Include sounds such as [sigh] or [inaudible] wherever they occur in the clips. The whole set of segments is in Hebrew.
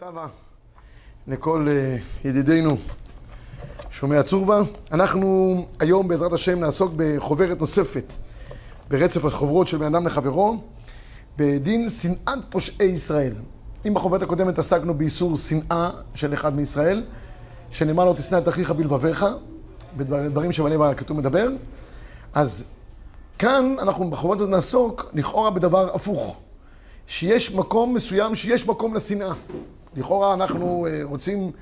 ברכה טובה לכל אה, ידידינו שומע צורבה. אנחנו היום בעזרת השם נעסוק בחוברת נוספת ברצף החוברות של בן אדם לחברו בדין שנאת פושעי ישראל. אם בחוברת הקודמת עסקנו באיסור שנאה של אחד מישראל, שנאמר לו תשנא את אחיך בלבביך, בדברים שבעליהם הכתוב מדבר, אז כאן אנחנו בחוברת הזאת נעסוק לכאורה בדבר הפוך. שיש מקום מסוים, שיש מקום לשנאה. לכאורה אנחנו אה, רוצים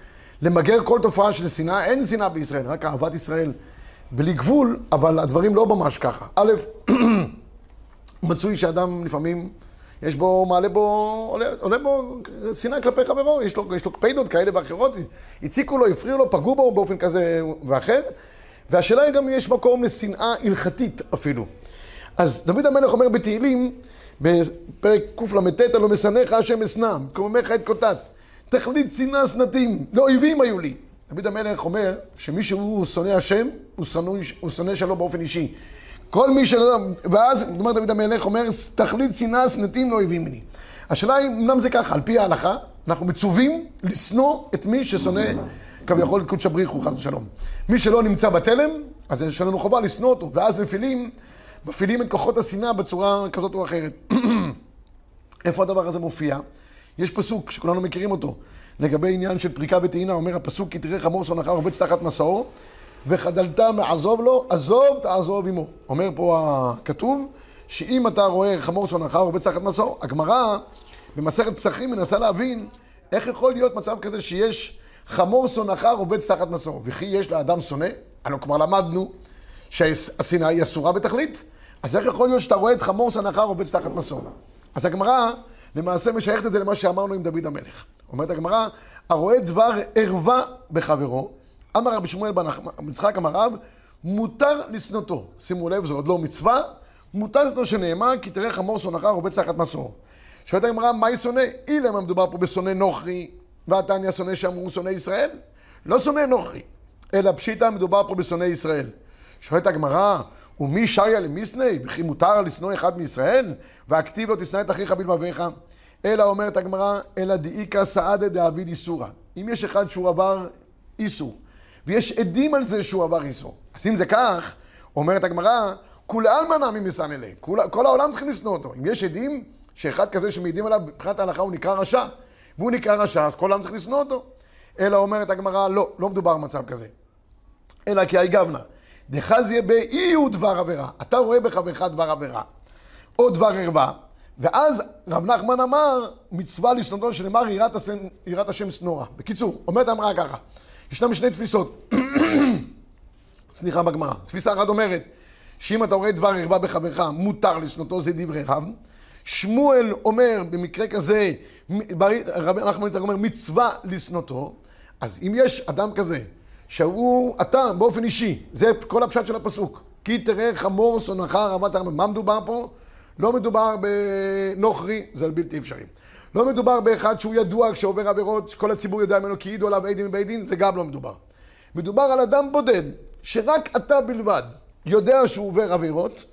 למגר כל תופעה של שנאה, אין שנאה בישראל, רק אהבת ישראל בלי גבול, אבל הדברים לא ממש ככה. א', [clears throat] מצוי שאדם לפעמים, יש בו, מעלה בו, עולה, עולה בו שנאה כלפי חברו, יש לו, יש לו קפידות כאלה ואחרות, הציקו לו, הפריעו לו, פגעו בו באופן כזה ואחר, והשאלה היא גם אם יש מקום לשנאה הלכתית אפילו. אז דוד המלך אומר בתהילים, בפרק קל"ט, הלא משנאיך השם אשנם, קוממך את קוטט. תכלית שנאה שנאתים, לאויבים היו לי. דוד המלך אומר שמי שהוא שונא השם, הוא שונא, הוא שונא שלו באופן אישי. כל מי ש... ואז, אומר דוד המלך, אומר, תכלית שנאה שנאתים לאויבים לי. השאלה היא, אמנם זה ככה, על פי ההלכה, אנחנו מצווים לשנוא את מי ששונא כביכול את קודש הבריחו, חס ושלום. מי שלא נמצא בתלם, אז יש לנו חובה לשנוא אותו, ואז מפעילים מפעילים את כוחות השנאה בצורה כזאת או אחרת. [clears throat] איפה הדבר הזה מופיע? יש פסוק שכולנו מכירים אותו, לגבי עניין של פריקה וטעינה, אומר הפסוק, כי תראה חמור שונאך רובץ תחת מסעו, וחדלת מעזוב לו, עזוב תעזוב עמו. אומר פה הכתוב, שאם אתה רואה חמור שונאך רובץ תחת מסעו, הגמרא במסכת פסחים מנסה להבין איך יכול להיות מצב כזה שיש חמור שונאך רובץ תחת מסעו, וכי יש לאדם שונא, אנחנו כבר למדנו שהשנאה היא אסורה בתכלית, אז איך יכול להיות שאתה רואה את חמור סנחר רובץ תחת מסור? אז הגמרא למעשה משייכת את זה למה שאמרנו עם דוד המלך. אומרת הגמרא, הרואה דבר ערווה בחברו, אמר רבי שמואל בן יצחק אמר רב, מותר לשנותו. שימו לב, זו עוד לא מצווה, מותר לשנותו שנאמר, כי תראה חמור סונך רובץ תחת מסור. שואלת הגמרא, מהי שונא? אילם מדובר פה בשונא נוכרי, והתניא שונא שאמרו שונא ישראל? לא שונא נוכרי, אלא פשיטא מדובר פה בשונא ישראל. שואלת הגמרא, ומי שריה למיסני? וכי מותר לשנוא אחד מישראל? והכתיב לו תשנא את אחיך בלבביך? אלא אומרת הגמרא, אלא דאיכא סעדה דאביד איסורא. אם יש אחד שהוא עבר איסור, ויש עדים על זה שהוא עבר איסור. אז אם זה כך, אומרת הגמרא, כולי עלמא נמי מסנאלה. כל, העולם צריכים לשנוא אותו. אם יש עדים שאחד כזה שמעידים עליו, מבחינת ההלכה הוא נקרא רשע, והוא נקרא רשע, אז כל העולם צריך לשנוא אותו. אלא אומרת הגמרא, לא, לא מדובר במצב כזה. אלא כי גבנה. דחזיה באי הוא דבר עבירה. אתה רואה בחברך דבר עבירה, או דבר ערווה, ואז רב נחמן אמר, מצווה לשנותו שנאמר יראת השם, יראת השם שנורה. בקיצור, אומרת אמרה ככה, ישנם שני תפיסות, [coughs] סליחה בגמרא. תפיסה אחת אומרת, שאם אתה רואה דבר ערווה בחברך, מותר לשנותו, זה דברי רב. שמואל אומר, במקרה כזה, רבי נחמן יצחק אומר, מצווה לשנותו. אז אם יש אדם כזה, שהוא, אתה, באופן אישי, זה כל הפשט של הפסוק. כי תראה חמור שונאך רבת הרמב"ם. מה מדובר פה? לא מדובר בנוכרי, זה בלתי אפשרי. לא מדובר באחד שהוא ידוע כשעובר עבירות, שכל הציבור יודע ממנו כי העידו עליו עדים מבית דין, זה גם לא מדובר. מדובר על אדם בודד, שרק אתה בלבד יודע שהוא עובר עבירות,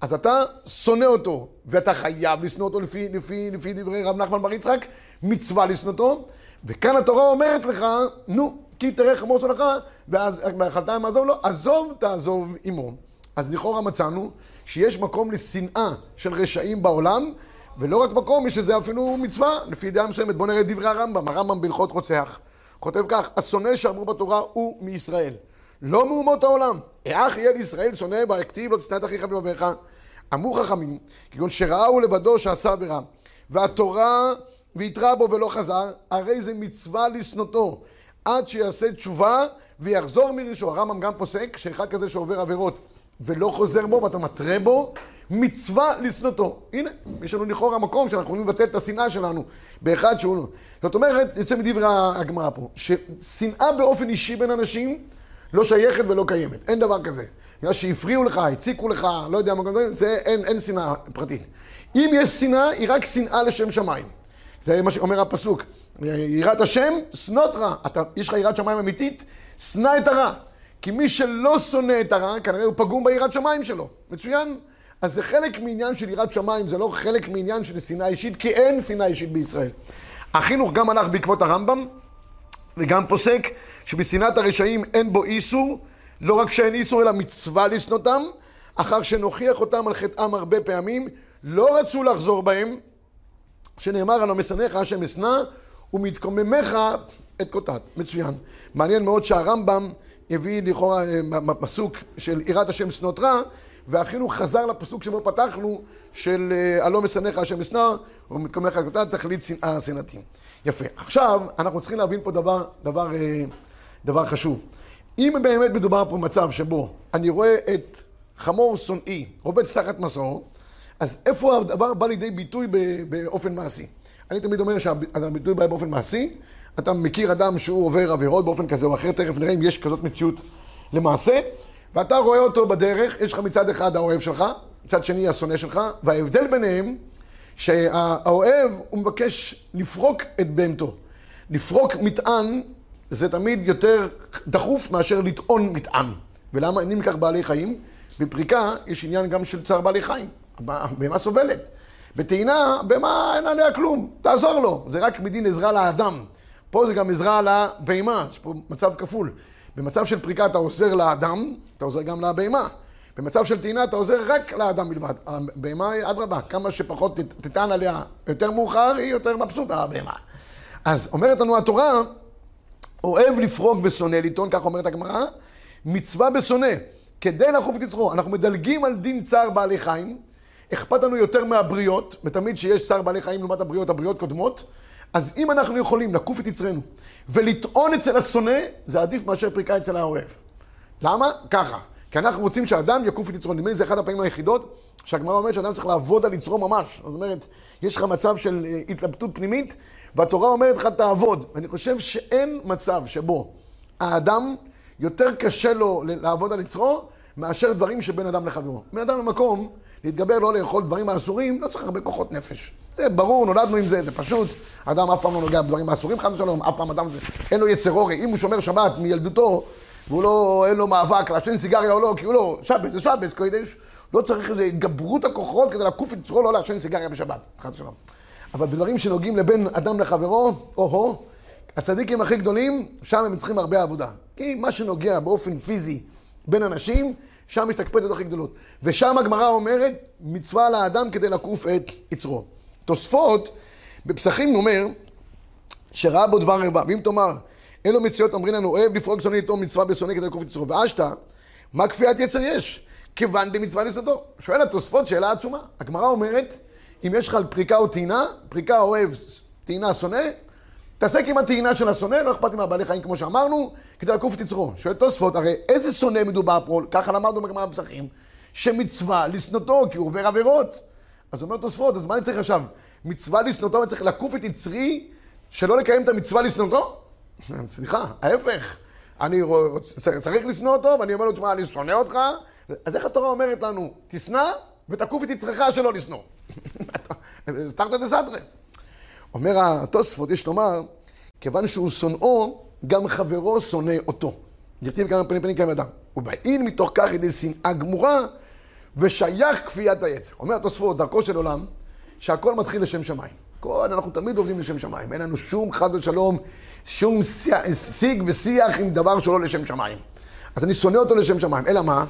אז אתה שונא אותו, ואתה חייב לשנוא אותו לפי, לפי, לפי דברי רב נחמן בר יצחק, מצווה לשנוא אותו, וכאן התורה אומרת לך, נו, כי תראה חמור שונאך, ואז אכלת עם עזוב לו, עזוב תעזוב עמו. אז לכאורה מצאנו שיש מקום לשנאה של רשעים בעולם, ולא רק מקום, יש לזה אפילו מצווה, לפי דעה מסוימת. בואו נראה את דברי הרמב"ם, הרמב"ם בהלכות רוצח. כותב כך, השונא שאמרו בתורה הוא מישראל. לא מאומות העולם. איך יהיה לישראל שונא והכתיב לא תשנא את אחיך בלבביך. אמרו חכמים, כגון שראו לבדו שעשה עבירה, והתורה והתרע בו ולא חזר, הרי זה מצווה לשנותו. עד שיעשה תשובה ויחזור מראשו. הרמב"ם גם פוסק שאחד כזה שעובר עבירות ולא חוזר בו ואתה מתרה בו, מצווה לשנותו. הנה, יש לנו לכאורה מקום שאנחנו יכולים לבטל את השנאה שלנו באחד שהוא... לא. זאת אומרת, יוצא מדברי הגמרא פה, ששנאה באופן אישי בין אנשים לא שייכת ולא קיימת. אין דבר כזה. בגלל שהפריעו לך, הציקו לך, לא יודע מה, זה אין, אין שנאה פרטית. אם יש שנאה, היא רק שנאה לשם שמיים. זה מה שאומר הפסוק. יראת השם, שנות רע. אתה, יש לך יראת שמיים אמיתית, שנא את הרע. כי מי שלא שונא את הרע, כנראה הוא פגום ביראת שמיים שלו. מצוין? אז זה חלק מעניין של יראת שמיים, זה לא חלק מעניין של שנאה אישית, כי אין שנאה אישית בישראל. החינוך גם הלך בעקבות הרמב"ם, וגם פוסק שבשנאת הרשעים אין בו איסור, לא רק שאין איסור אלא מצווה לשנותם, אחר שנוכיח אותם על חטאם הרבה פעמים, לא רצו לחזור בהם, שנאמר הלא משנאיך השם אשנא ומתקוממך את קוטט. מצוין. מעניין מאוד שהרמב"ם הביא לכאורה אה, פסוק של יראת השם שנות רע, והחינוך חזר לפסוק שבו פתחנו, של אה, הלא משנאיך השם אשנא ומתקוממך את קוטט, תכלית שנאה שנאתים. יפה. עכשיו, אנחנו צריכים להבין פה דבר, דבר, אה, דבר חשוב. אם באמת מדובר פה במצב שבו אני רואה את חמור שונאי רובץ תחת מסור, אז איפה הדבר בא לידי ביטוי באופן מעשי? אני תמיד אומר שהביטוי בא באופן מעשי, אתה מכיר אדם שהוא עובר עבירות באופן כזה או אחר, תכף נראה אם יש כזאת מציאות למעשה, ואתה רואה אותו בדרך, יש לך מצד אחד האוהב שלך, מצד שני השונא שלך, וההבדל ביניהם, שהאוהב הוא מבקש לפרוק את בהמתו. לפרוק מטען זה תמיד יותר דחוף מאשר לטעון מטען. ולמה? אם ניקח בעלי חיים, בפריקה יש עניין גם של צער בעלי חיים. הבהמה סובלת. בטעינה, בהמה אין עליה כלום, תעזור לו. זה רק מדין עזרה לאדם. פה זה גם עזרה לבהמה, יש פה מצב כפול. במצב של פריקה אתה עוזר לאדם, אתה עוזר גם לבהמה. במצב של טעינה אתה עוזר רק לאדם בלבד. הבהמה, אדרבה, כמה שפחות תטען עליה יותר מאוחר, היא יותר מבסוטה, הבהמה. אז אומרת לנו התורה, אוהב לפרוק ושונא לטעון, כך אומרת הגמרא, מצווה בשונא, כדי לחוף את יצרו. אנחנו מדלגים על דין צער בעלי חיים, אכפת לנו יותר מהבריות, ותמיד שיש צער בעלי חיים לעומת הבריות, הבריות קודמות, אז אם אנחנו יכולים לקוף את יצרנו ולטעון אצל השונא, זה עדיף מאשר פריקה אצל האוהב. למה? ככה. כי אנחנו רוצים שאדם יקוף את יצרו. נדמה לי זה אחת הפעמים היחידות שהגמרא אומרת שאדם צריך לעבוד על יצרו ממש. זאת אומרת, יש לך מצב של אה, התלבטות פנימית, והתורה אומרת לך תעבוד. ואני חושב שאין מצב שבו האדם, יותר קשה לו לעבוד על יצרו, מאשר דברים שבין אדם לחברו. בן אדם במקום, להתגבר לא לאכול דברים האסורים, לא צריך הרבה כוחות נפש. זה ברור, נולדנו עם זה, זה פשוט. אדם אף פעם לא נוגע בדברים האסורים, חס ושלום, אף פעם אדם, אין לו יצר אורי. אם הוא שומר שבת מילדותו, והוא לא, אין לו מאבק לעשן סיגריה או לא, כי הוא לא, שבת זה שבת, קודש, לא צריך איזו התגברות הכוחות כדי לקוף את יצרו לא לעשן סיגריה בשבת, חס ושלום. אבל בדברים שנוגעים לבין אדם לחברו, או-הו, הצדיקים הכי גדולים, שם הם צריכים הרבה עבודה. כי מה שנוגע באופן פיזי בין אנשים, שם יש את הקפדות הכי גדולות. ושם הגמרא אומרת, מצווה לאדם כדי לקוף את יצרו. תוספות, בפסחים אומר, שראה בו דבר רבה. ואם תאמר, אלו מציאות אמרין לנו, אוהב לפרוק שונא איתו מצווה בשונא כדי לקוף את יצרו. ואשתא, מה כפיית יצר יש? כיוון במצווה לשנאתו. שואל התוספות שאלה עצומה. הגמרא אומרת, אם יש לך על פריקה או טעינה, פריקה אוהב, טעינה שונא, תעסק עם הטעינה של השונא, לא אכפת עם הבעלי חיים כמו שאמרנו, כדי לקוף את יצרו. שואל תוספות, הרי איזה שונא מדובר פה, ככה למדנו בגמרא בפסחים, שמצווה לשנותו, כי הוא עובר עבירות. אז אומר תוספות, אז מה אני צריך עכשיו? מצווה לשנותו, אני צריך לקוף את יצרי, שלא לקיים את המצווה לשנותו? [laughs] סליחה, ההפך. אני צריך לשנוא אותו, ואני אומר לו, תשמע, אני שונא אותך. אז איך התורה אומרת לנו, תשנא ותקוף את יצרך שלא לשנוא. [laughs] תרתי דסתרי. אומר התוספות, יש לומר, כיוון שהוא שונאו, גם חברו שונא אותו. נרתים כמה פנים פנים כמה אדם. ובאין מתוך כך ידי שנאה גמורה, ושייך כפיית היצר. אומר התוספות, דרכו של עולם, שהכל מתחיל לשם שמיים. כל, אנחנו תמיד עובדים לשם שמיים. אין לנו שום חד ושלום, שום שיג ושיח עם דבר שלא לשם שמיים. אז אני שונא אותו לשם שמיים. אלא מה?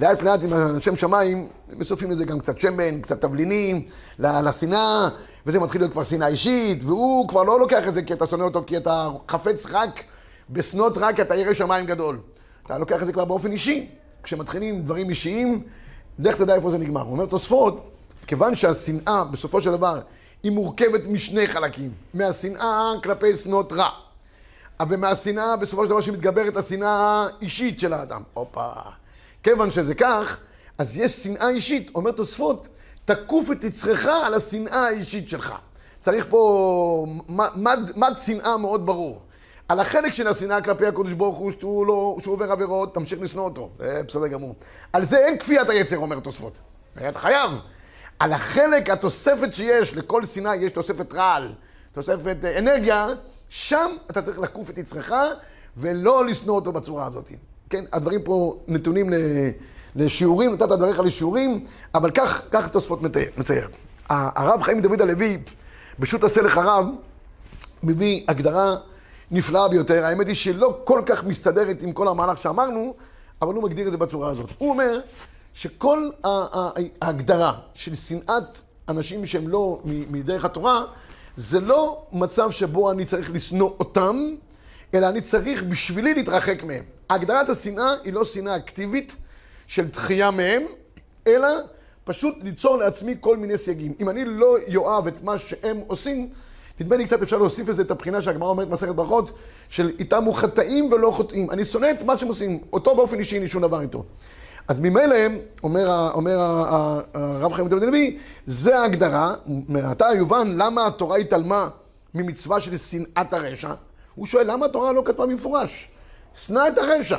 לאט לאט עם שם שמיים, מסופים לזה גם קצת שמן, קצת תבלינים, לשנאה, וזה מתחיל להיות כבר שנאה אישית, והוא כבר לא לוקח את זה כי אתה שונא אותו, כי אתה חפץ רק בשנות רק אתה ירא שמיים גדול. אתה לוקח את זה כבר באופן אישי. כשמתחילים דברים אישיים, לך תדע איפה זה נגמר. הוא אומר תוספות, כיוון שהשנאה בסופו של דבר היא מורכבת משני חלקים. מהשנאה כלפי שנות רע. ומהשנאה בסופו של דבר שמתגברת השנאה האישית של האדם. הופה. כיוון שזה כך, אז יש שנאה אישית. אומר תוספות, תקוף את יצרך על השנאה האישית שלך. צריך פה מד, מד שנאה מאוד ברור. על החלק של השנאה כלפי הקדוש ברוך הוא, שהוא, לא, שהוא עובר עבירות, תמשיך לשנוא אותו. זה בסדר גמור. על זה אין כפיית היצר, אומר תוספות. אתה חייב. על החלק, התוספת שיש, לכל שנאה יש תוספת רעל, תוספת אה, אנרגיה, שם אתה צריך לקוף את יצרך ולא לשנוא אותו בצורה הזאת. כן, הדברים פה נתונים לשיעורים, נתת דבריך לשיעורים, אבל כך, כך תוספות מצייר. הרב חיים דוד הלוי, בשו"ת עשה לך רב, מביא הגדרה נפלאה ביותר. האמת היא שלא כל כך מסתדרת עם כל המהלך שאמרנו, אבל הוא מגדיר את זה בצורה הזאת. הוא אומר שכל ההגדרה של שנאת אנשים שהם לא מדרך התורה, זה לא מצב שבו אני צריך לשנוא אותם, אלא אני צריך בשבילי להתרחק מהם. הגדרת השנאה היא לא שנאה אקטיבית של דחייה מהם, אלא פשוט ליצור לעצמי כל מיני סייגים. אם אני לא יאהב את מה שהם עושים, נדמה לי קצת אפשר להוסיף לזה את הבחינה שהגמרא אומרת במסכת ברכות, של איתם הוא חטאים ולא חוטאים. אני שונא את מה שהם עושים, אותו באופן אישי אין לי שום דבר איתו. אז ממילא, אומר, אומר הרב חיים דוד הנביא, זה ההגדרה, מעתה יובן למה התורה התעלמה ממצווה של שנאת הרשע. הוא שואל, למה התורה לא כתבה במפורש? שנא את הרשע.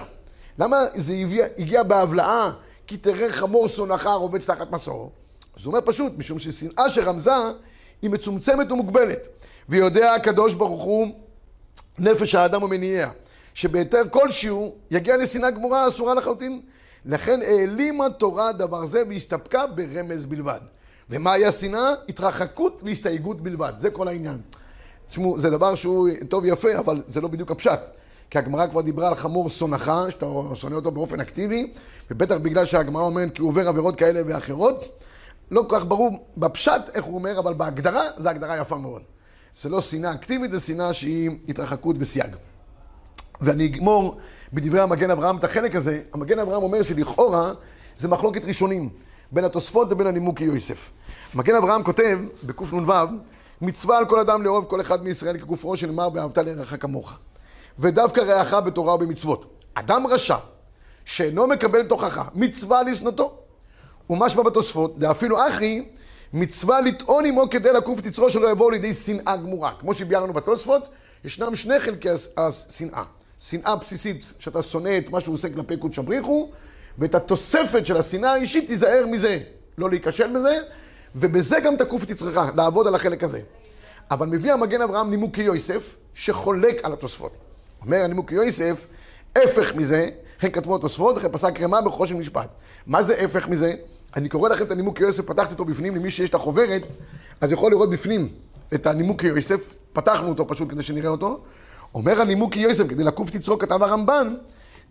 למה זה הגיע, הגיע בהבלעה, כי תראה חמור שונאך רובץ תחת מסור? אז הוא אומר פשוט, משום ששנאה שרמזה היא מצומצמת ומוגבלת. ויודע הקדוש ברוך הוא נפש האדם ומניעיה, שבהיתר כלשהו יגיע לשנאה גמורה אסורה לחלוטין. לכן העלימה תורה דבר זה והסתפקה ברמז בלבד. ומהי השנאה? התרחקות והסתייגות בלבד. זה כל העניין. תשמעו, זה דבר שהוא טוב יפה, אבל זה לא בדיוק הפשט. כי הגמרא כבר דיברה על חמור שונאך, שאתה שונא אותו באופן אקטיבי, ובטח בגלל שהגמרא אומרת כי הוא עובר עבירות כאלה ואחרות. לא כל כך ברור בפשט איך הוא אומר, אבל בהגדרה, זו הגדרה יפה מאוד. זה לא שנאה אקטיבית, זה שנאה שהיא התרחקות וסייג. ואני אגמור בדברי המגן אברהם את החלק הזה. המגן אברהם אומר שלכאורה זה מחלוקת ראשונים בין התוספות לבין הנימוקי יוסף. המגן אברהם כותב בקנ"ו, מצווה על כל אדם לאהוב כל אחד מישראל כגופרו שנאמר ואהבת לרעך כמוך. ודווקא רעך בתורה ובמצוות. אדם רשע שאינו מקבל תוכחה, מצווה לשנותו. ומשמע בתוספות, דאפילו אחי, מצווה לטעון עמו כדי לקוף את יצרו שלא יבואו לידי שנאה גמורה. כמו שביארנו בתוספות, ישנם שני חלקי השנאה. שנאה בסיסית, שאתה שונא את מה שהוא עושה כלפי קודש הבריחו, ואת התוספת של השנאה האישית, תיזהר מזה, לא להיכשל בזה, ובזה גם תקוף את יצרך, לעבוד על החלק הזה. אבל מביא המגן אברהם נימוקי יוסף, שחולק על התוספות. אומר הנימוקי יוסף, הפך מזה, הם כתבו התוספות, וכן פסק רמה בחושן משפט. מה זה הפך מזה? אני קורא לכם את הנימוק יוסף, פתחתי אותו בפנים, למי שיש את החוברת, אז יכול לראות בפנים את הנימוק יוסף, פתחנו אותו פשוט כדי שנראה אותו. אומר הנימוק יוסף, כדי לקוף תצרו, כתב הרמב"ן,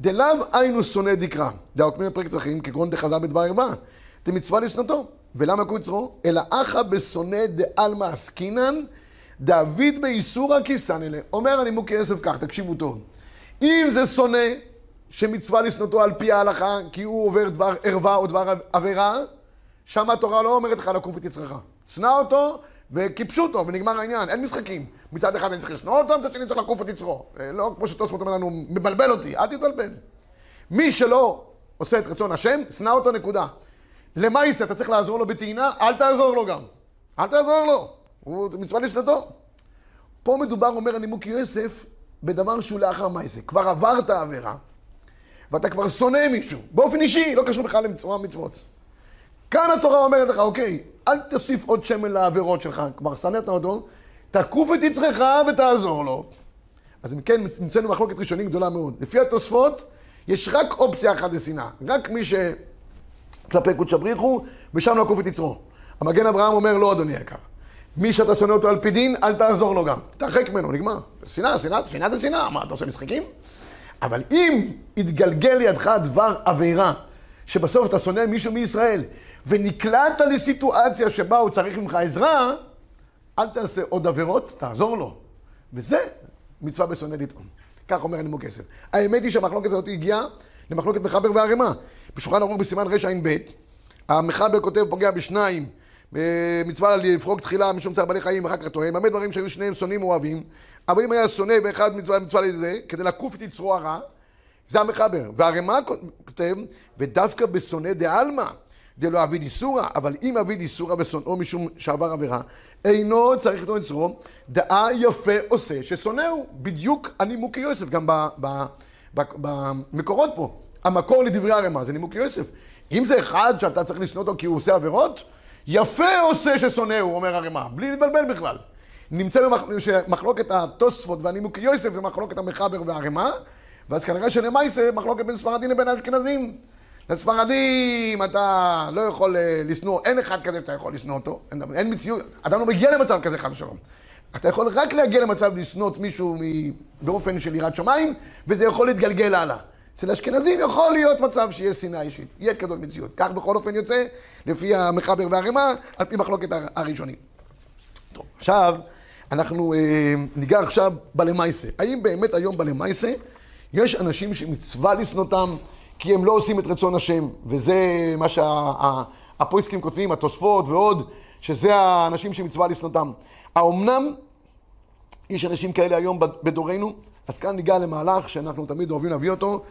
דלאו היינו שונא דקרא, דאו כמי פרק צרכים, כגון דחזה בדבר ערווה, דמצווה לשנותו. ולמה קוראים צרו? אלא אחא בשונא דעלמא עסקינן, דוד באיסורא כיסן אלה. אומר הנימוק יוסף כך, תקשיבו טוב. אם זה שונא שמצווה לשנותו על פי ההלכה, כי הוא עובר דבר ערווה או דבר עבירה, שם התורה לא אומרת לך לקוף את יצרך. שנא אותו וקיפשו אותו ונגמר העניין, אין משחקים. מצד אחד אני צריך לשנוא אותו, מצד שני צריך לקוף את יצרו. לא כמו שטוספות אומר לנו, מבלבל אותי, אל תתבלבל. מי שלא עושה את רצון השם, שנא אותו נקודה. יישא? אתה צריך לעזור לו בטעינה? אל תעזור לו גם. אל תעזור לו. הוא מצווה לשנתו. פה מדובר, אומר הנימוק יוסף, בדבר שהוא לאחר מעשה. כבר עברת עבירה. ואתה כבר שונא מישהו, באופן אישי, לא קשור בכלל למצווה מצוות. כאן התורה אומרת לך, אוקיי, אל תוסיף עוד שמן לעבירות שלך, כבר שנאת אותו, תקוף את יצחך ותעזור לו. אז אם כן, נמצאנו מחלוקת ראשונים גדולה מאוד. לפי התוספות, יש רק אופציה אחת לשנאה. רק מי שכלפי קודש הבריחו, ושם לעקוף את יצרו. המגן אברהם אומר, לא, אדוני היקר. מי שאתה שונא אותו על פי דין, אל תעזור לו גם. תרחק ממנו, נגמר. שנאה, שנאה, שנאה זה שנאה. מה, אתה עושה משחקים? אבל אם יתגלגל לידך דבר עבירה, שבסוף אתה שונא מישהו מישראל, ונקלעת לסיטואציה שבה הוא צריך ממך עזרה, אל תעשה עוד עבירות, תעזור לו. וזה מצווה בשונא לטעון. כך אומר הנימוק כסף. האמת היא שהמחלוקת הזאת הגיעה למחלוקת מחבר וערימה. בשולחן ערוך בסימן רע"ב, המחבר כותב פוגע בשניים, מצווה לפרוק תחילה משום צער בעלי חיים, אחר כך טועה, באמת דברים שהיו שניהם שונאים ואוהבים. אבל אם היה שונא ואחד מצווה מצווה לזה, כדי לקוף את יצרו הרע, זה המחבר. והרמ"א כותב, ודווקא בשונא דעלמא, דלא אביד איסורא, אבל אם אביד איסורא ושונאו משום שעבר עבירה, אינו צריך לתת יצרו, דעה יפה עושה ששונאו. בדיוק הנימוקי יוסף, גם במקורות פה. המקור לדברי הרמ"א זה נימוקי יוסף. אם זה אחד שאתה צריך לשנוא אותו כי הוא עושה עבירות, יפה עושה ששונאו, אומר הרמ"א, בלי להתבלבל בכלל. נמצא במחלוקת התוספות והנימוקי יוסף זה מחלוקת המחבר והרמ"א, ואז כנראה שלמעשה מחלוקת בין ספרדים לבין האשכנזים. לספרדים אתה לא יכול אה, לשנוא, אין אחד כזה שאתה יכול לשנוא אותו, אין, אין מציאות, אדם לא מגיע למצב כזה חד ושלום. אתה יכול רק להגיע למצב לשנות מישהו באופן של יראת שמיים, וזה יכול להתגלגל הלאה. אצל האשכנזים יכול להיות מצב שיהיה שנאה אישית, יהיה כזאת מציאות. כך בכל אופן יוצא, לפי המחבר והרימה, על פי מחלוקת הראשונים. טוב, עכשיו, אנחנו אה, ניגע עכשיו בלמייסה. האם באמת היום בלמייסה יש אנשים שמצווה לשנותם כי הם לא עושים את רצון השם, וזה מה שהפויסקים כותבים, התוספות ועוד, שזה האנשים שמצווה לשנותם. האומנם יש אנשים כאלה היום בדורנו? אז כאן ניגע למהלך שאנחנו תמיד אוהבים להביא אותו,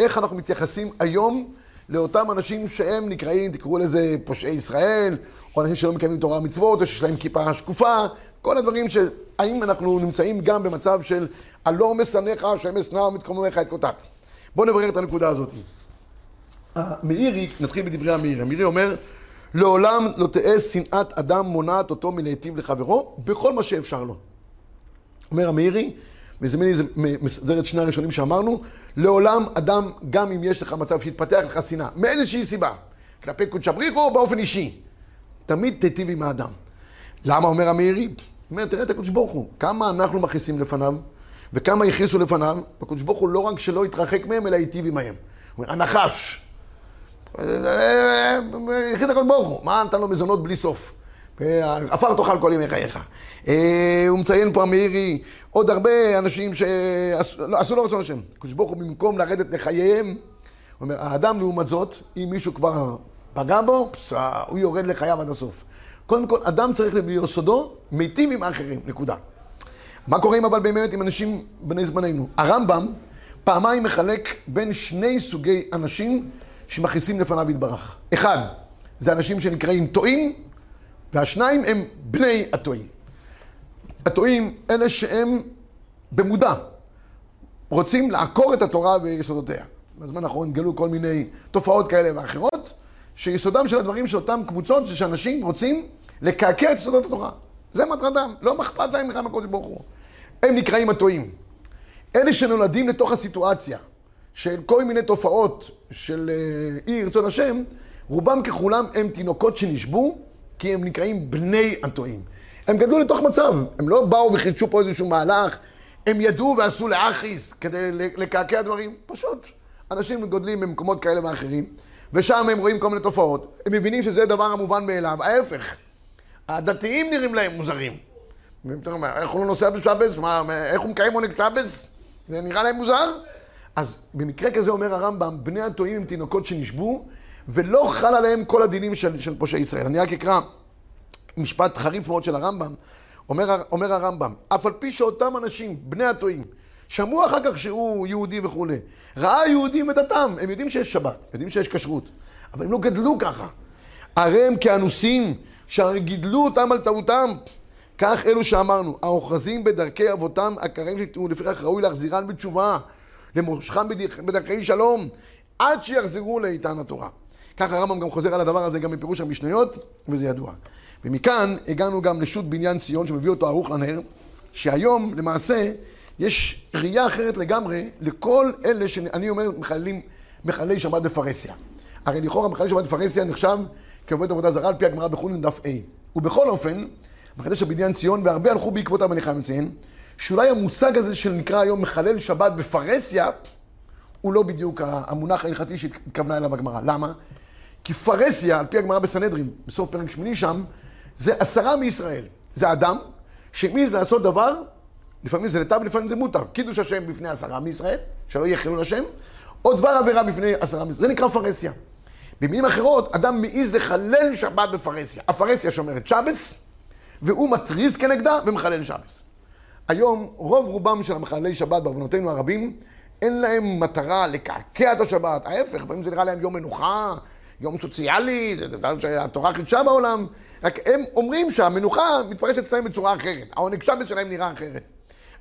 איך אנחנו מתייחסים היום לאותם אנשים שהם נקראים, תקראו לזה פושעי ישראל, או אנשים שלא מקיימים תורה ומצוות, או שיש להם כיפה שקופה, כל הדברים של האם אנחנו נמצאים גם במצב של הלא משנאיך, השם אשנא ומתקוממך את קוטט. בואו נברר את הנקודה הזאת. המאירי, נתחיל בדברי המאירי. המאירי אומר, לעולם לא תהא שנאת אדם מונעת אותו מלהיטיב לחברו, בכל מה שאפשר לו. אומר המאירי, וזה מסדר את שני הראשונים שאמרנו, לעולם אדם, גם אם יש לך מצב שיתפתח לך שנאה, מאיזושהי סיבה, כלפי קודשא בריחו באופן אישי, תמיד תיטיב עם האדם. למה אומר המאירי? אומר, תראה את הקודש ברוך הוא, כמה אנחנו מכניסים לפניו, וכמה הכניסו לפניו, הקודש ברוך הוא לא רק שלא התרחק מהם, אלא היטיב עמהם. הוא אומר, הנחש, הכניס הקודש ברוך הוא, מה נתן לו מזונות בלי סוף? עפר תאכל כל ימי חייך. אה, הוא מציין פה המאירי עוד הרבה אנשים שעשו לא רצון השם. הקדוש ברוך הוא במקום לרדת לחייהם, הוא אומר, האדם לעומת זאת, אם מישהו כבר פגע בו, הוא יורד לחייו עד הסוף. קודם כל, אדם צריך ביסודו מיטיב עם האחרים, נקודה. מה קורה אבל באמת עם אנשים בני זמננו? הרמב"ם פעמיים מחלק בין שני סוגי אנשים שמכניסים לפניו יתברך. אחד, זה אנשים שנקראים טועים, והשניים הם בני הטועים. הטועים, אלה שהם במודע, רוצים לעקור את התורה ויסודותיה. בזמן האחרון גלו כל מיני תופעות כאלה ואחרות, שיסודם של הדברים של אותם קבוצות, שאנשים רוצים לקעקע את יסודות התורה. זה מטרתם, לא אכפת להם בכלל מהקודש ברוך הוא. הם נקראים הטועים. אלה שנולדים לתוך הסיטואציה של כל מיני תופעות של אה, אי רצון השם, רובם ככולם הם תינוקות שנשבו, כי הם נקראים בני הטועים. הם גדלו לתוך מצב, הם לא באו וחידשו פה איזשהו מהלך, הם ידעו ועשו לאחיס כדי לקעקע דברים, פשוט. אנשים גודלים במקומות כאלה ואחרים, ושם הם רואים כל מיני תופעות, הם מבינים שזה דבר המובן מאליו, ההפך. הדתיים נראים להם מוזרים. איך הוא לא נוסע בשבס? איך הוא מקיים עונג שבס? זה נראה להם מוזר? אז במקרה כזה אומר הרמב"ם, בני הטועים הם תינוקות שנשבו, ולא חל עליהם כל הדינים של, של פושעי ישראל. אני רק אקרא משפט חריף מאוד של הרמב"ם. אומר, אומר הרמב"ם, אף על פי שאותם אנשים, בני הטועים, שמעו אחר כך שהוא יהודי וכולי, ראה יהודים ודתם, הם יודעים שיש שבת, יודעים שיש כשרות, אבל הם לא גדלו ככה. הרי הם כאנוסים, שהרי גידלו אותם על טעותם. כך אלו שאמרנו, האוחזים בדרכי אבותם, הקראים שתראו, לפיכך ראוי להחזירן בתשובה, למושכם בדרכי שלום, עד שיחזרו לאיתן התורה. ככה הרמב"ם גם חוזר על הדבר הזה גם מפירוש המשניות, וזה ידוע. ומכאן הגענו גם לשו"ת בניין ציון, שמביא אותו ערוך לנהר, שהיום למעשה יש ראייה אחרת לגמרי לכל אלה שאני אומר מחללים, מחללי שבת בפרהסיה. הרי לכאורה מחללי שבת בפרהסיה נחשב כעובד עבודה זרה על פי הגמרא בחולין דף A. ובכל אופן, מחדש הבניין ציון, והרבה הלכו בעקבותיו, אני חייב לציין, שאולי המושג הזה של נקרא היום מחלל שבת בפרהסיה, הוא לא בדיוק המונח ההלכתי שהתכוונה אליו הגמרא. למה? כי פרהסיה, על פי הגמרא בסנהדרין, בסוף פרק שמיני שם, זה עשרה מישראל. זה אדם שמעז לעשות דבר, לפעמים זה לטב, לפעמים זה מוטב. קידוש השם בפני עשרה מישראל, שלא יהיה חילול השם, או דבר עבירה בפני עשרה מישראל. זה נקרא פרהסיה. במילים אחרות, אדם מעז לחלל שבת בפרהסיה. הפרהסיה שומרת שבס, והוא מתריז כנגדה ומחלל שבס. היום, רוב רובם של המחללי שבת בעוונותינו הרבים, אין להם מטרה לקעקע את השבת. ההפך, לפעמים זה נראה להם יום מנוחה, יום סוציאלי, זה דבר שהתורה חידשה בעולם. רק הם אומרים שהמנוחה מתפרשת אצלם בצורה אחרת. העונג שבת שלהם נראה אחרת.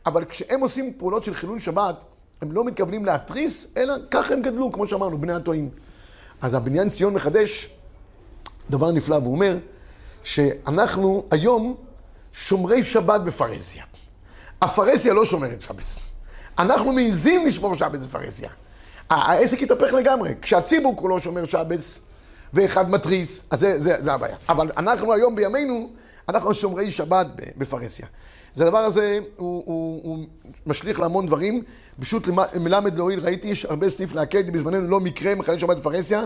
אבל כשהם עושים פעולות של חילול שבת, הם לא מתכוונים להתריס, אלא ככה הם גדלו, כמו שאמרנו, בני הטועים. אז הבניין ציון מחדש דבר נפלא, והוא אומר שאנחנו היום שומרי שבת בפרהסיה. הפרהסיה לא שומרת שבס. אנחנו מעיזים לשמור שבס בפרהסיה. העסק התהפך לגמרי. כשהציבור כולו שומר שבס, ואחד מתריס, אז זה, זה, זה הבעיה. אבל אנחנו היום בימינו, אנחנו שומרי שבת בפרהסיה. אז הדבר הזה הוא, הוא, הוא משליך להמון דברים. פשוט מלמד להועיל, ראיתי, יש הרבה סניף להקד, בזמננו לא מקרה, מחלל שבת בפרהסיה,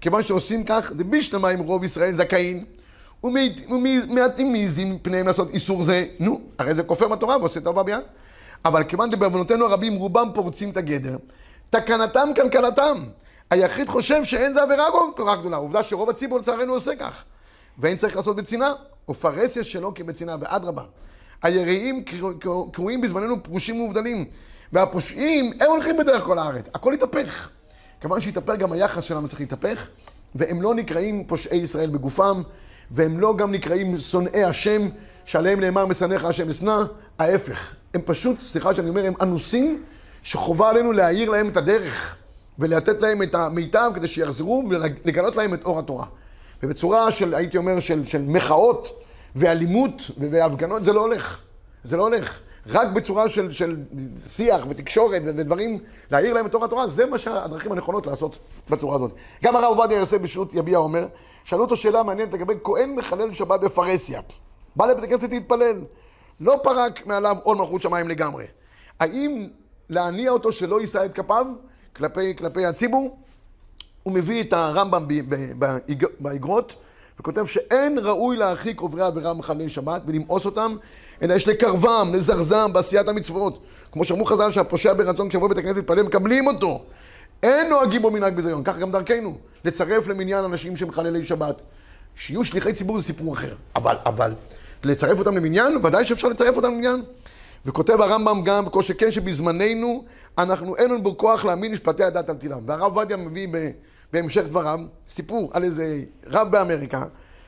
כיוון שעושים כך, דבישלמה עם רוב ישראל זכאים, ומעטים מעיזים פניהם לעשות איסור זה, נו, הרי זה כופר בתורה ועושה טובה ביד. אבל כיוון דבעוונותינו הרבים, רובם פורצים את הגדר, תקנתם קלקלתם. היחיד חושב שאין זה עבירה כל כך גדולה. עובדה שרוב הציבור לצערנו עושה כך. ואין צריך לעשות בצנעה. ופרהסיה שלו כבצנעה, ואדרבה. היראים קרויים בזמננו פרושים ומובדלים. והפושעים, הם הולכים בדרך כל הארץ. הכל התהפך. כיוון שהתהפך, גם היחס שלנו צריך להתהפך, והם לא נקראים פושעי ישראל בגופם, והם לא גם נקראים שונאי השם, שעליהם נאמר משנאיך השם אשנא, ההפך. הם פשוט, סליחה שאני אומר, הם אנוסים, שחובה עלינו להאיר להם את הדרך, ולתת להם את המיטב כדי שיחזרו ולגלות להם את אור התורה. ובצורה של, הייתי אומר, של, של מחאות ואלימות והפגנות, זה לא הולך. זה לא הולך. רק בצורה של, של שיח ותקשורת ודברים, להעיר להם את תור התורה, זה מה שהדרכים הנכונות לעשות בצורה הזאת. גם הרב עובדיה יוסף בשו"ת יביע אומר, שאלו אותו שאלה מעניינת לגבי כהן מחלל שבת בפרהסיה. בא לבית הכנסת להתפלל, לא פרק מעליו עול מלכות שמיים לגמרי. האם להניע אותו שלא יישא את כפיו כלפי, כלפי הציבור? הוא מביא את הרמב"ם באגרות, וכותב שאין ראוי להרחיק עוברי עבירה מחללי שבת ולמאוס אותם, אלא יש לקרבם, לזרזם בעשיית המצוות. כמו שאמרו חז"ל שהפושע ברצון כשיבוא בית הכנסת להתפלל, מקבלים אותו. אין נוהגים בו מנהג ביזיון, כך גם דרכנו. לצרף למניין אנשים שמחללי שבת. שיהיו שליחי ציבור זה סיפור אחר. אבל, אבל, לצרף אותם למניין, ודאי שאפשר לצרף אותם למניין. וכותב הרמב"ם גם, כל שכן שבזמננו, אנחנו אין לנו בכוח להאמין משפטי הדת על תילם. והרב עובדיה מביא בהמשך דבריו סיפור על איזה רב באמריקה,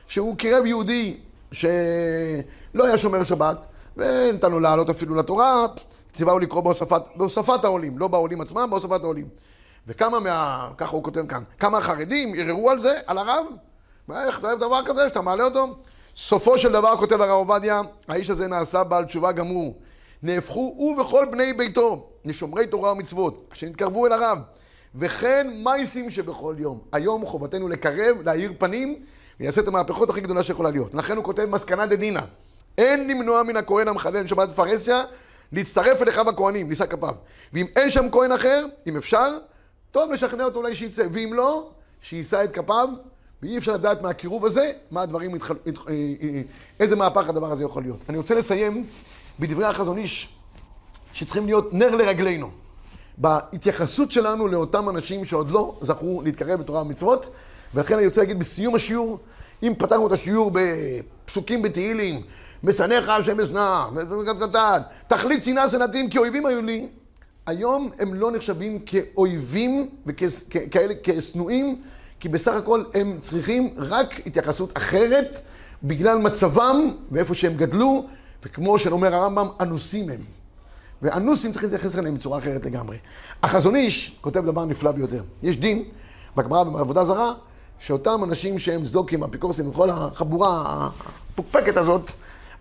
שהוא קירב יהודי שלא היה שומר שבת, ונתן לו לעלות אפילו לתורה, ציווהו לקרוא בהוספת, בהוספת העולים, לא בעולים עצמם, בהוספת העולים. וכמה מה... ככה הוא כותב כאן, כמה חרדים ערערו על זה, על הרב? איך אתה אוהב דבר כזה, שאתה מעלה אותו? סופו של דבר, כותב הרב עובדיה, האיש הזה נעשה בעל תשובה גמור. נהפכו הוא וכל בני ביתו לשומרי תורה ומצוות, שנתקרבו אל הרב. וכן מייסים שבכל יום. היום חובתנו לקרב, להאיר פנים, ויעשה את המהפכות הכי גדולה שיכולה להיות. לכן הוא כותב מסקנה דדינא. אין למנוע מן הכהן המחלל שבת פרהסיה להצטרף אל אחיו הכהנים, נישא כפיו. ואם אין שם כהן אחר, אם אפשר, טוב לשכנע אותו אולי שיצא. ואם לא, שיישא את כפיו, ואי אפשר לדעת מהקירוב הזה, מה הדברים, מתח... אה, אה, איזה מהפך הדבר הזה יכול להיות. אני רוצה לסיים בדברי החזון איש, שצריכים להיות נר לרגלינו. בהתייחסות שלנו לאותם אנשים שעוד לא זכו להתקרב בתורה ומצוות, ולכן אני רוצה להגיד בסיום השיעור, אם פתחנו את השיעור בפסוקים בתהילים, משנאיך השם אשנא, תכלית שנאה שנאתים כי אויבים היו לי, היום הם לא נחשבים כאויבים וכאלה, כשנואים, כי בסך הכל הם צריכים רק התייחסות אחרת בגלל מצבם ואיפה שהם גדלו, וכמו שאומר הרמב"ם, אנוסים הם. ואנוסים צריכים להתייחס אליהם בצורה אחרת לגמרי. החזון איש כותב דבר נפלא ביותר. יש דין, בגמרא בעבודה זרה, שאותם אנשים שהם צדוקים, אפיקורסים, וכל החבורה הפוקפקת הזאת,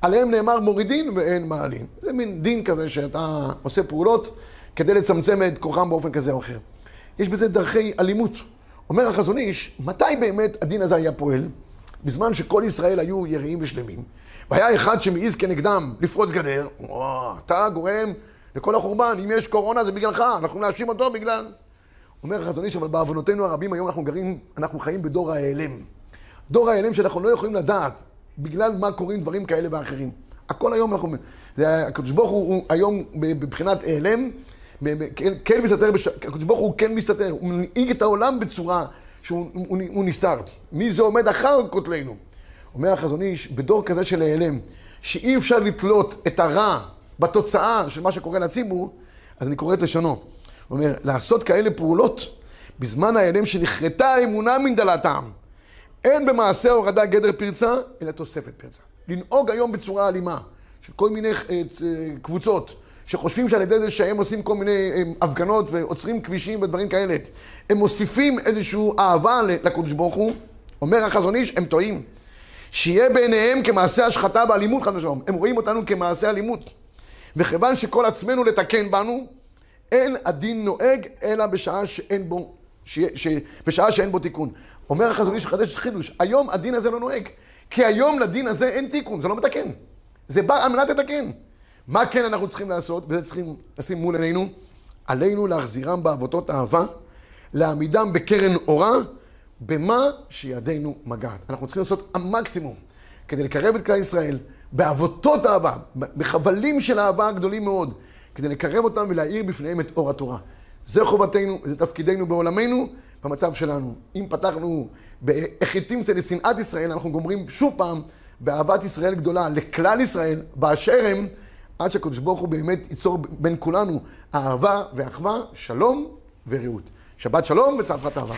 עליהם נאמר מורידין ואין מעלין. זה מין דין כזה שאתה עושה פעולות כדי לצמצם את כוחם באופן כזה או אחר. יש בזה דרכי אלימות. אומר החזון איש, מתי באמת הדין הזה היה פועל? בזמן שכל ישראל היו יראים ושלמים. והיה אחד שמעז כנגדם לפרוץ גדר, וואו, אתה גורם לכל החורבן, אם יש קורונה זה בגללך, אנחנו נאשים אותו בגלל... אומר החזון איש, אבל בעוונותינו הרבים היום אנחנו גרים, אנחנו חיים בדור ההיעלם. דור ההיעלם שאנחנו לא יכולים לדעת בגלל מה קורים דברים כאלה ואחרים. הכל היום אנחנו... הקדוש ברוך הוא היום בבחינת העלם, כן, כן מסתתר, הקדוש ברוך הוא כן מסתתר, הוא מנהיג את העולם בצורה שהוא הוא, הוא נסתר. מי זה עומד אחר כותלנו? אומר החזון איש, בדור כזה של העלם, שאי אפשר לתלות את הרע בתוצאה של מה שקורה לציבור, אז אני קורא את לשונו. הוא אומר, לעשות כאלה פעולות בזמן ההעלם שנכרתה האמונה מן דלת העם. אין במעשה ההורדה גדר פרצה, אלא תוספת פרצה. לנהוג היום בצורה אלימה, של כל מיני אה, אה, קבוצות, שחושבים שעל ידי זה שהם עושים כל מיני אה, הפגנות ועוצרים כבישים ודברים כאלה, הם מוסיפים איזושהי אהבה לקדוש ברוך הוא, אומר החזון איש, הם טועים. שיהיה בעיניהם כמעשה השחתה באלימות חד ושלום. הם רואים אותנו כמעשה אלימות. וכיוון שכל עצמנו לתקן בנו, אין הדין נוהג אלא בשעה שאין בו, ש... ש... בשעה שאין בו תיקון. אומר החזון איש חדש חידוש, היום הדין הזה לא נוהג. כי היום לדין הזה אין תיקון, זה לא מתקן. זה בא על מנת לתקן. מה כן אנחנו צריכים לעשות, וזה צריכים לשים מול עינינו? עלינו להחזירם בעבותות אהבה, להעמידם בקרן אורה, במה שידינו מגעת. אנחנו צריכים לעשות המקסימום כדי לקרב את כלל ישראל בעבותות אהבה, בחבלים של אהבה גדולים מאוד, כדי לקרב אותם ולהאיר בפניהם את אור התורה. זה חובתנו, זה תפקידנו בעולמנו, במצב שלנו. אם פתחנו ב"אחי תמצא לשנאת ישראל", אנחנו גומרים שוב פעם באהבת ישראל גדולה לכלל ישראל, באשר הם, עד שהקדוש ברוך הוא באמת ייצור בין כולנו אהבה ואחווה, שלום ורעות. שבת שלום וצפרת אהבה.